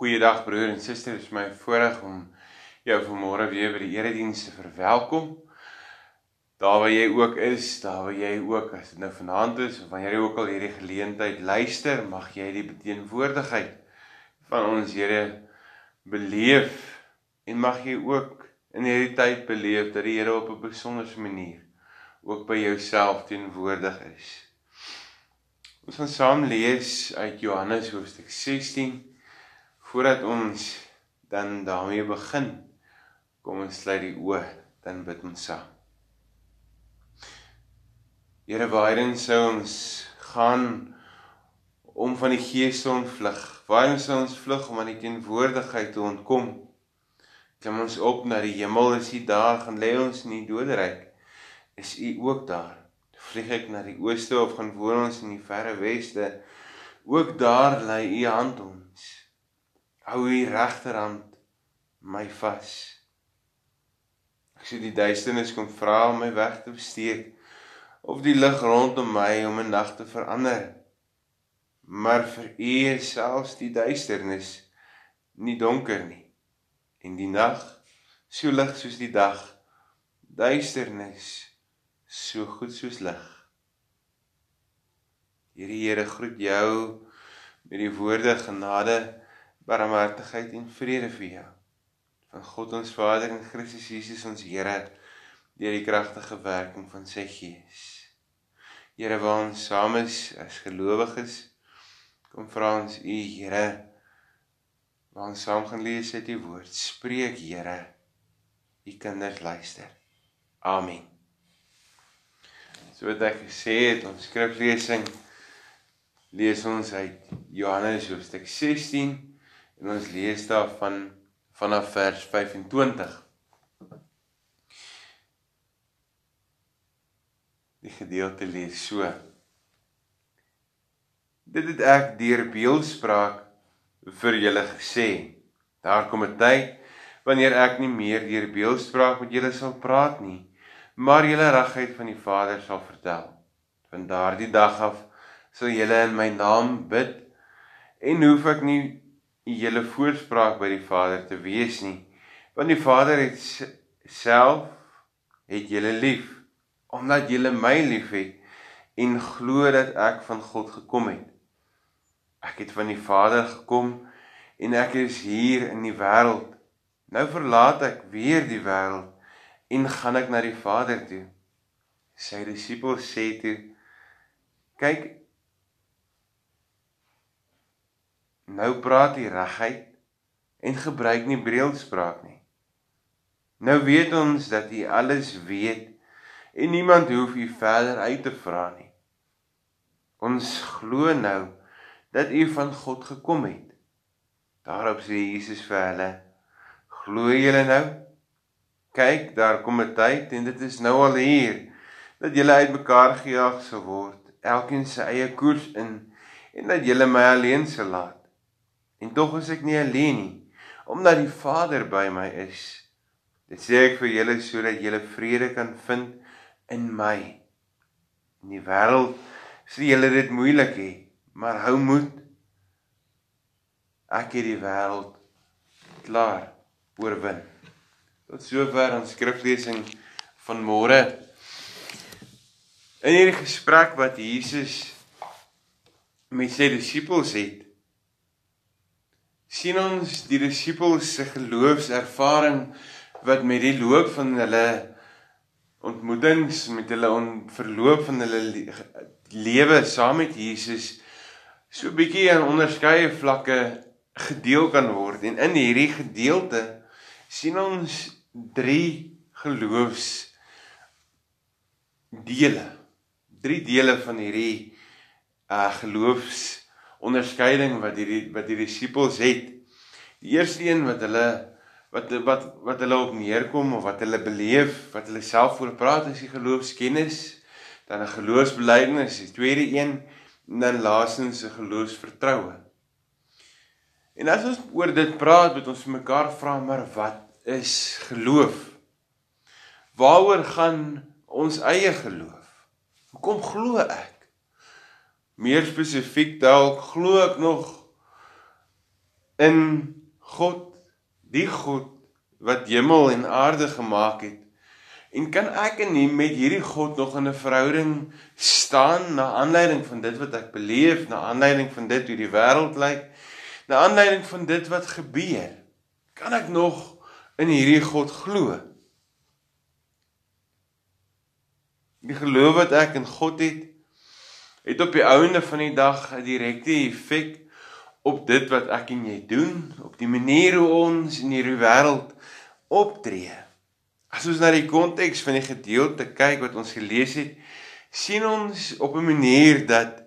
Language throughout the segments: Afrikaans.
Goeiedag broer en suster, dit is my voorreg om jou vanmôre weer by die erediens te verwelkom. Daar waar jy ook is, daar waar jy ook as dit nou vanaand is of wanneer jy ook al hierdie geleentheid luister, mag jy die beteenwoordigheid van ons Here beleef en mag jy ook in hierdie tyd beleef dat die Here op 'n besondere manier ook by jouself teenwoordig is. Ons gaan saam lees uit Johannes hoofstuk 16 Voordat ons dan daarmee begin, kom ons sluit die oë, dan bid ons saam. Here, waarheen sou ons gaan om van die gees te ontvlug? Waarheen sou ons vlug om aan die teenwoordigheid te ontkom? Klim ons op na die hemel, is U daar, gaan lê ons in die doderyk. Is U ook daar? Vlieg ek na die ooste of gaan woon ons in die verre weste? Ook daar lê U hand ons hou u regterhand my vas. Ek sien die duisternis kom vra om my weg te besteek of die lig rondom my om 'n nag te verander. Maar vir u is selfs die duisternis nie donker nie en die nag so lig soos die dag. Duisternis so goed soos lig. Hierdie Here groet jou met die woorde genade barmhartigheid en vrede vir jou. Van God ons Vader en Christus Jesus ons Here deur die kragtige werking van sy Gees. Here, waar ons saam is as gelowiges, kom vra ons U, Here, waar ons saam gaan lees uit U woord. Spreek, Here. U kinders luister. Amen. So wat ek gesê het, ons skriflesing lees ons uit Johannes hoofstuk 16 En ons lees daarvan vanaf vers 25. Die gedeelte lees so: Dit het ek deur beeldspraak vir julle gesê. Daar kom 'n tyd wanneer ek nie meer deur beeldspraak met julle sal praat nie, maar julle regheid van die Vader sal vertel. Van daardie dag af sal julle in my naam bid en hoef ek nie julle voorspraak by die Vader te wees nie, want die Vader het self het julle lief omdat julle my liefhet en glo dat ek van God gekom het. Ek het van die Vader gekom en ek is hier in die wêreld. Nou verlaat ek weer die wêreld en gaan ek na die Vader toe. Sy disippels sê toe: "Kyk, Nou praat hy regheid en gebruik nie breelspraak nie. Nou weet ons dat hy alles weet en niemand hoef u verder uit te vra nie. Ons glo nou dat u van God gekom het. Daarop sê Jesus vir hulle: Glo julle nou? Kyk, daar kom 'n tyd en dit is nou al hier dat julle uitmekaar gejaag sal word, elkeen sy eie koers in en dat julle my alleen sal laat. En tog is ek nie alleen nie, omdat die Vader by my is. Dit sê ek vir julle sodat julle vrede kan vind in my. In die wêreld sê julle dit moeilik hê, maar hou moed. Ek het die wêreld klaar oorwin. Tot sover ons skriflesing van môre. In hierdie gesprek wat Jesus met sy disippels het, sien ons die disippels se geloofservaring wat met die loop van hulle ontmoetings met hulle on verloop van hulle lewe saam met Jesus so bietjie aan onderskeie vlakke gedeel kan word. En in hierdie gedeelte sien ons drie geloofs dele drie dele van hierdie uh geloofs onderskeiding wat hierdie wat die disippels het. Die eerste een wat hulle wat wat wat hulle op neerkom of wat hulle beleef, wat hulle self voor praat is die geloofskennis, dan 'n geloofsbelijdenis, die tweede een en dan laastens 'n geloofsvertroue. En as ons oor dit praat, moet ons mekaar vra maar wat is geloof? Waaroor gaan ons eie geloof? Hoekom glo ek? Meer spesifiek dalk glo ek nog in God, die God wat hemel en aarde gemaak het. En kan ek en nie met hierdie God nog in 'n verhouding staan na aanleiding van dit wat ek beleef, na aanleiding van dit hoe die wêreld lyk, na aanleiding van dit wat gebeur? Kan ek nog in hierdie God glo? Die geloof wat ek in God het, het op die ouende van die dag 'n direkte effek op dit wat ek en jy doen, op die manier hoe ons in hierdie wêreld optree. As ons na die konteks van die gedeelte kyk wat ons gelees het, sien ons op 'n manier dat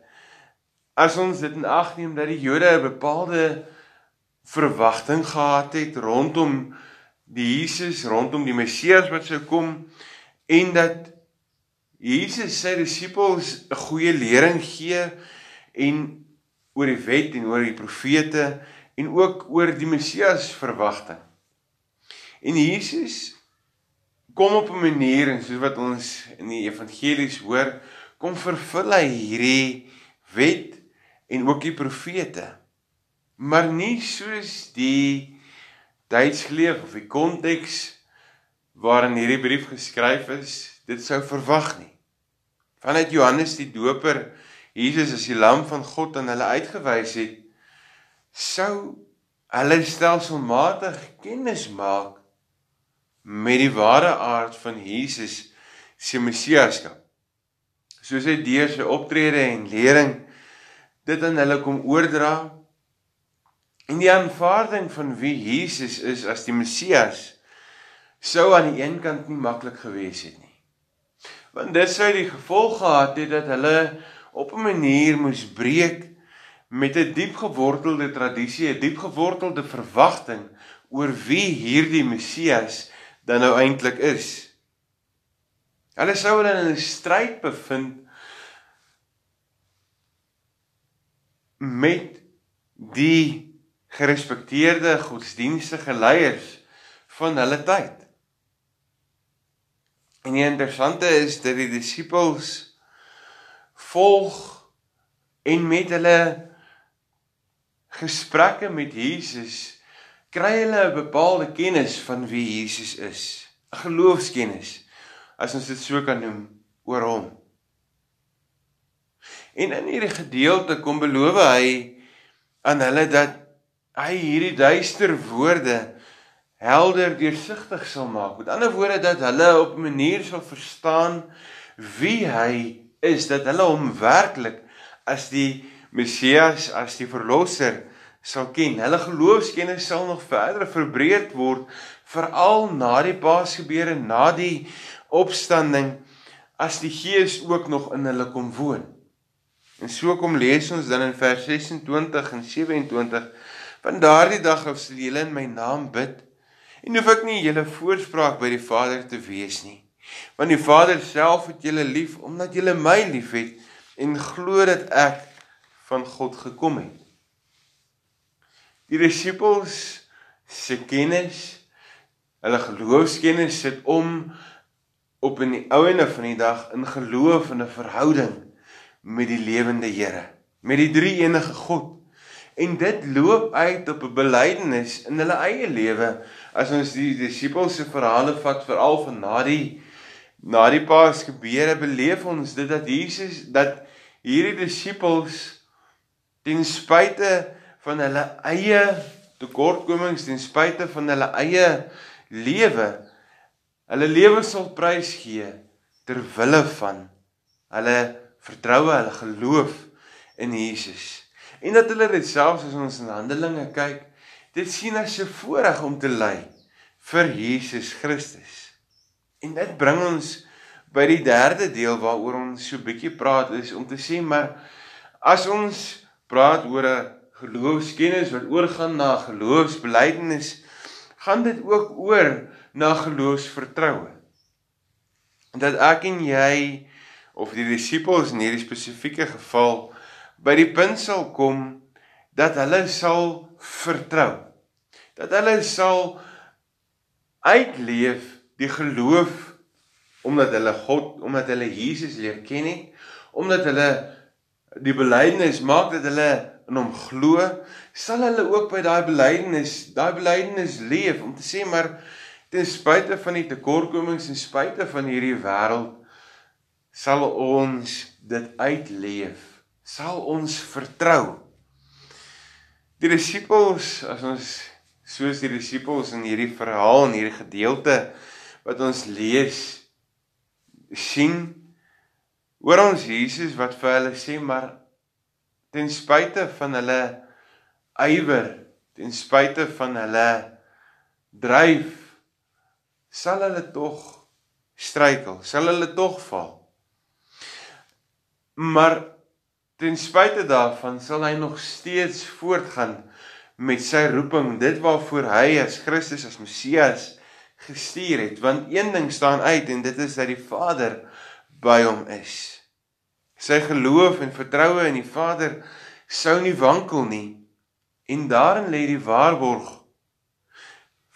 as ons dit in ag neem dat die Jode 'n bepaalde verwagting gehad het rondom die Jesus, rondom die Messias wat sou kom en dat Jesus sy disippels 'n goeie lering gee en oor die wet en oor die profete en ook oor die Messias verwagting. En Jesus kom op 'n manier en soos wat ons in die evangelies hoor, kom vervul hy hierdie wet en ook die profete. Maar nie soos die tydsgeleef of die konteks waarin hierdie brief geskryf is, dit sou verwag nie vanuit Johannes die Doper Jesus as die lam van God aan hulle uitgewys het sou hulle stelselmatig kennis maak met die ware aard van Jesus se messiaskap soos hy deur sy optrede en lering dit aan hulle kom oordra en die aanvaarding van wie Jesus is as die Messias sou aan die een kant nie maklik gewees het nie want dit sou die gevolg gehad het dat hulle op 'n manier moes breek met 'n diep gewortelde tradisie, 'n diep gewortelde verwagting oor wie hierdie Messias dan nou eintlik is. Hulle sou hulle in 'n stryd bevind met die gerespekteerde godsdienstige leiers van hulle tyd. En die interessante is dat die disippels volg en met hulle gesprekke met Jesus kry hulle 'n bepaalde kennis van wie Jesus is, 'n geloofskennis as ons dit so kan noem oor hom. En in hierdie gedeelte kom beloof hy aan hulle dat hy hierdie duister woorde helder deursigtig sal maak. Met ander woorde dat hulle op 'n manier sal verstaan wie hy is, dat hulle hom werklik as die Messias, as die verlosser sal ken. Hulle geloofskennis sal nog verder verbreed word veral na die Paasgebeure, na die opstanding as die Gees ook nog in hulle kom woon. En so kom lees ons dan in vers 26 en 27: "Van daardie dag af sal julle in my naam bid." En hoef ek nie julle voorspraak by die Vader te wees nie. Want die Vader self het julle lief omdat julle my liefhet en glo dat ek van God gekom het. Die disippels se kennis, hulle geloofskennis sit om op in die ouene van die dag in geloof en 'n verhouding met die lewende Here, met die drie enige God. En dit loop uit op 'n belydenis in hulle eie lewe as ons die disippels se verhale vat veral van na die na die Paas gebeure beleef ons dit dat Jesus dat hierdie disippels ten spyte van hulle eie tekortkomings ten spyte van hulle eie lewe hulle lewe sal prys gee ter wille van hulle vertroue hulle geloof in Jesus. En dat hulle dit selfs as ons in Handelinge kyk, dit sien as 'n voorreg om te ly vir Jesus Christus. En dit bring ons by die derde deel waaroor ons so bietjie praat is om te sê maar as ons praat oor 'n geloofskennis wat oorgaan na geloofsbelijdenis, gaan dit ook oor na geloofsvertroue. Dat ek en jy of die disippels in hierdie spesifieke geval by die punt sal kom dat hulle sal vertrou. Dat hulle sal uitleef die geloof omdat hulle God, omdat hulle Jesus leer ken het, omdat hulle die belydenis maak dat hulle in hom glo, sal hulle ook by daai belydenis, daai belydenis leef om te sê maar ten spyte van die tekortkomings en spyte van hierdie wêreld sal ons dit uitleef. Sal ons vertrou. Die disippels, as ons soos die disippels in hierdie verhaal en hierdie gedeelte wat ons lees sien oor ons Jesus wat vir hulle sê maar ten spyte van hulle ywer, ten spyte van hulle dryf sal hulle tog struikel, sal hulle tog val. Maar ten spyte daarvan sal hy nog steeds voortgaan met sy roeping, dit waarvoor hy as Christus as Messias gestuur het, want een ding staan uit en dit is dat die Vader by hom is. Sy geloof en vertroue in die Vader sou nie wankel nie. En daarin lê die waarborg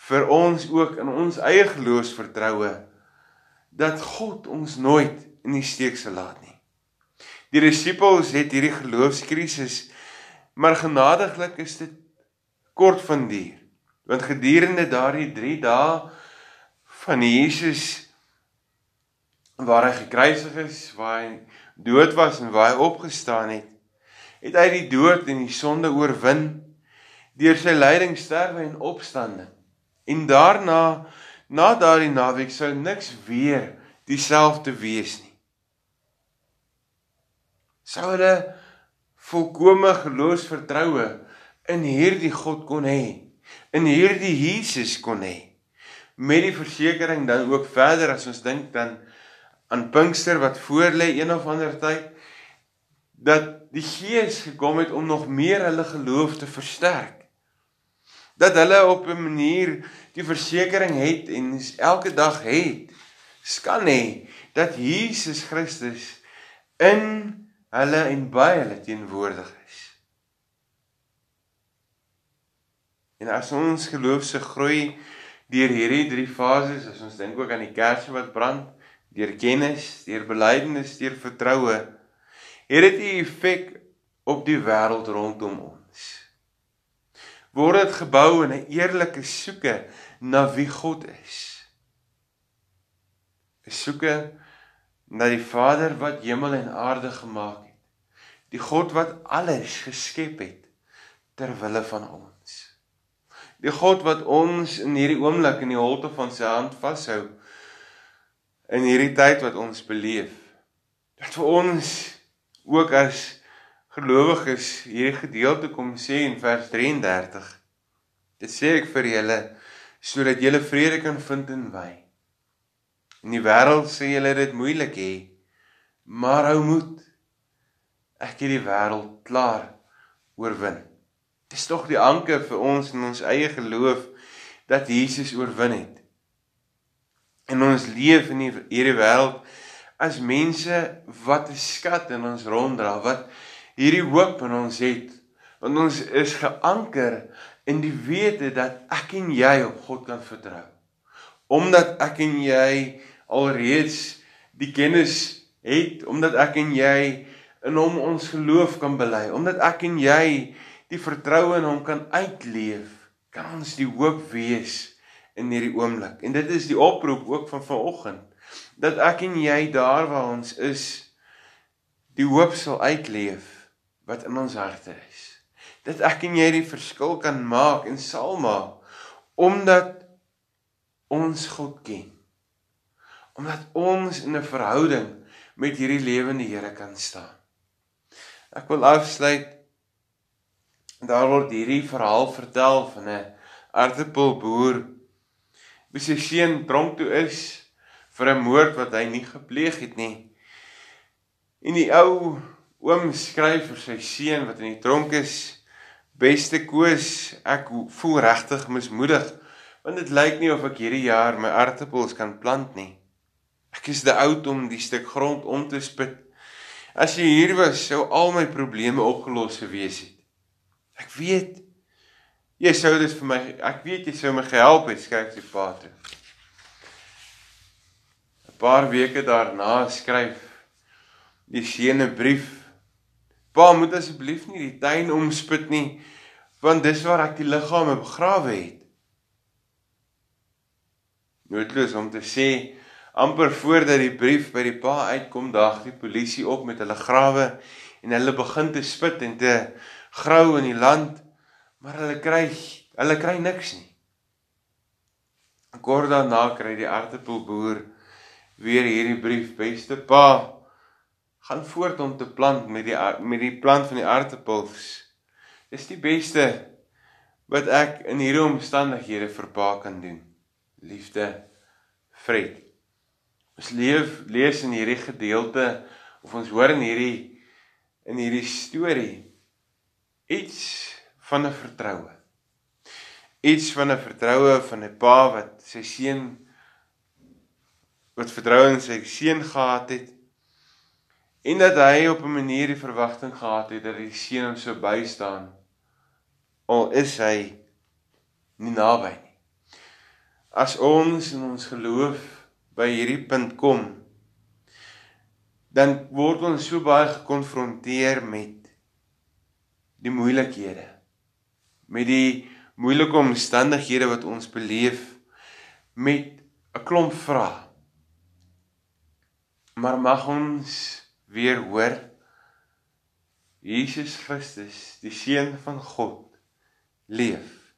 vir ons ook in ons eie geloofsvertroue dat God ons nooit in die steek sal laat nie. Die disippels het hierdie geloofskrisis maar genadiglik is dit kort van duur. Want gedurende daardie 3 dae van Jesus waar hy gekruisig is, waar hy dood was en waar hy opgestaan het, het hy die dood en die sonde oorwin deur sy lyding, sterwe en opstanding. En daarna, na daardie naweek sou niks weer dieselfde wees nie. Sou hulle volkomme geloofsvertroue in hierdie God kon hê, in hierdie Jesus kon hê. Met die versekering dan ook verder as ons dink dan aan Pinkster wat voor lê een of ander tyd dat die Gees gekom het om nog meer hulle geloof te versterk. Dat hulle op 'n manier die versekering het en elke dag het skan hê dat Jesus Christus in hulle en by hulle teenwoordig is. En as ons geloof se groei deur hierdie drie fases, as ons dink ook aan die kersie wat brand, deur kennis, deur belydenis, deur vertroue, het dit 'n effek op die wêreld rondom ons. Word dit gebou in 'n eerlike soeke na wie God is. 'n Soeke na die Vader wat hemel en aarde gemaak het. Die God wat alles geskep het ter wille van ons. Die God wat ons in hierdie oomblik in die holte van sy hand vashou in hierdie tyd wat ons beleef. Dat vir ons ook as gelowiges hierdie gedeelte kom sê in vers 33. Dit sê ek vir julle sodat julle vrede kan vind in my. In die wêreld sê julle dit moeilik hê, maar hou moed. Ek het die wêreld klaar oorwin. Dis tog die anker vir ons in ons eie geloof dat Jesus oorwin het. En ons leef in hierdie wêreld as mense wat 'n skat in ons ronddra, wat hierdie hoop in ons het. Want ons is geanker in die wete dat ek en jy op God kan vertrou. Omdat ek en jy alreeds die kennis het, omdat ek en jy in hom ons geloof kan bely, omdat ek en jy die vertroue in hom kan uitleef, kan ons die hoop wees in hierdie oomblik. En dit is die oproep ook van vanoggend dat ek en jy daar waar ons is die hoop sal uitleef wat in ons harte is. Dat ek en jy die verskil kan maak en sal maak omdat ons God ken. Omdat ons in 'n verhouding met hierdie lewende Here kan staan. Ek wil afsluit daar word hierdie verhaal vertel van 'n aardappelboer wie sy seun dronk toe is vir 'n moord wat hy nie gepleeg het nie. En die ou oom skryf vir sy seun wat in die tronk is: "Beste Koos, ek voel regtig mismoedig want dit lyk nie of ek hierdie jaar my aardappels kan plant nie. Ek is te oud om die stuk grond om te spit. As jy hier was, sou al my probleme opgelos gewees het. Ek weet Jy sou dit vir my ek weet jy sou my gehelp het skryf die pa toe. 'n Paar weke daarna skryf die seun 'n brief. Pa, moet asseblief nie die tuin omspit nie, want dis waar ek die liggame begrawe het. Noodloos om te sê amper voordat die brief by die pa uitkom, daag die polisie op met hulle grawe en hulle begin te spit en te grou in die land, maar hulle kry hulle kry niks nie. Kort daarna kry die aardappelboer weer hierdie brief: "Beste pa, gaan voort om te plant met die met die plant van die aardappels. Dis die beste wat ek in hierdie omstandighede vir pa kan doen. Liefde, Fred." Ons leef lees in hierdie gedeelte of ons hoor in hierdie in hierdie storie iets van 'n vertroue iets van 'n vertroue van 'n pa wat sy seun wat vertroue in sy seun gehad het en dat hy op 'n manier die verwagting gehad het dat die seun hom sou bystaan al is hy nie naby nie. As ons in ons geloof by hierdie punt kom, dan word ons so baie gekonfronteer met die moeilikhede, met die moeilike omstandighede wat ons beleef met 'n klomp vrae. Maar mag ons weer hoor Jesus Christus, die seun van God, leef.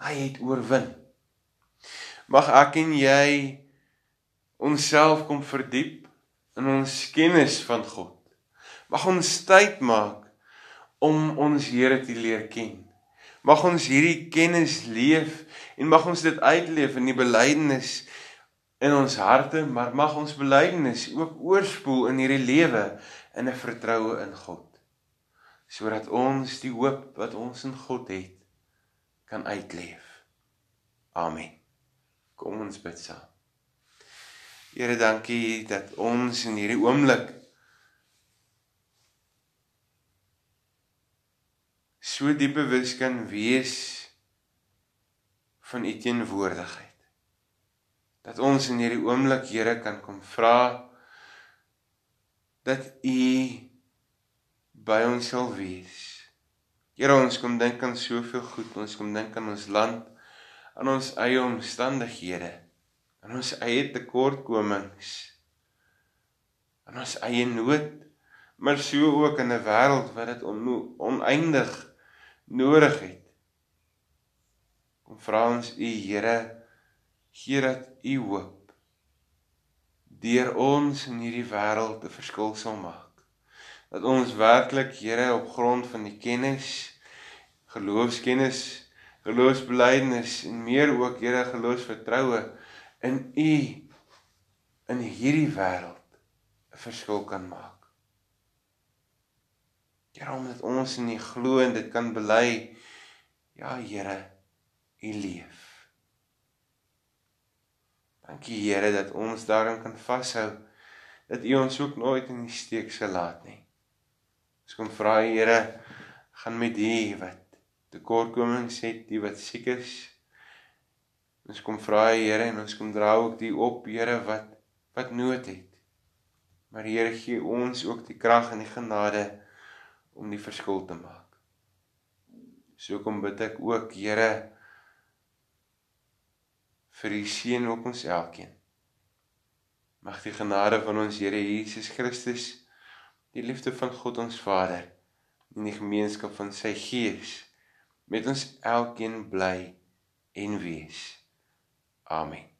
Hy het oorwin. Mag ek en jy onsself kom verdiep in ons kennis van God. Mag ons tyd maak om ons Here te leer ken. Mag ons hierdie kennis leef en mag ons dit uitleef in die belydenis in ons harte, maar mag ons belydenis ook oorspoel in hierdie lewe in 'n vertroue in God. Sodat ons die hoop wat ons in God het kan uitleef. Amen. Kom ons bid saam. Here, dankie dat ons in hierdie oomblik so diep bewus kan wees van u teenwoordigheid. Dat ons in hierdie oomblik Here kan kom vra dat u by ons sal wees. Here ons kom dink aan soveel goed, ons kom dink aan ons land, aan ons eie omstandighede, aan ons eie tekortkomings, aan ons eie nood, maar so ook in 'n wêreld wat dit oneindig nodig het. Kom vra ons U Here, gee dat U hoop deur ons in hierdie wêreld 'n verskil sal maak. Dat ons werklik Here op grond van die kennis, geloofskennis, geloofsbelijdenis en meer ook Here geloofsvertroue in U in hierdie wêreld 'n verskil kan maak. Here omdat ons in U glo en dit kan bely. Ja Here, U leef. Dankie Here dat ons daarin kan vashou dat U ons ook nooit in die steek sal laat nie. Ons kom vra Here, gaan met die wat tekortkomings het, die wat siek is. Ons kom vra Here en ons kom dra ook die op Here wat wat nood het. Maar Here gee ons ook die krag en die genade om die verskil te maak. So kom bid ek ook, Here, vir die seën op ons elkeen. Mag die genade van ons Here Jesus Christus, die liefde van God ons Vader en die gemeenskap van sy Gees met ons elkeen bly en wees. Amen.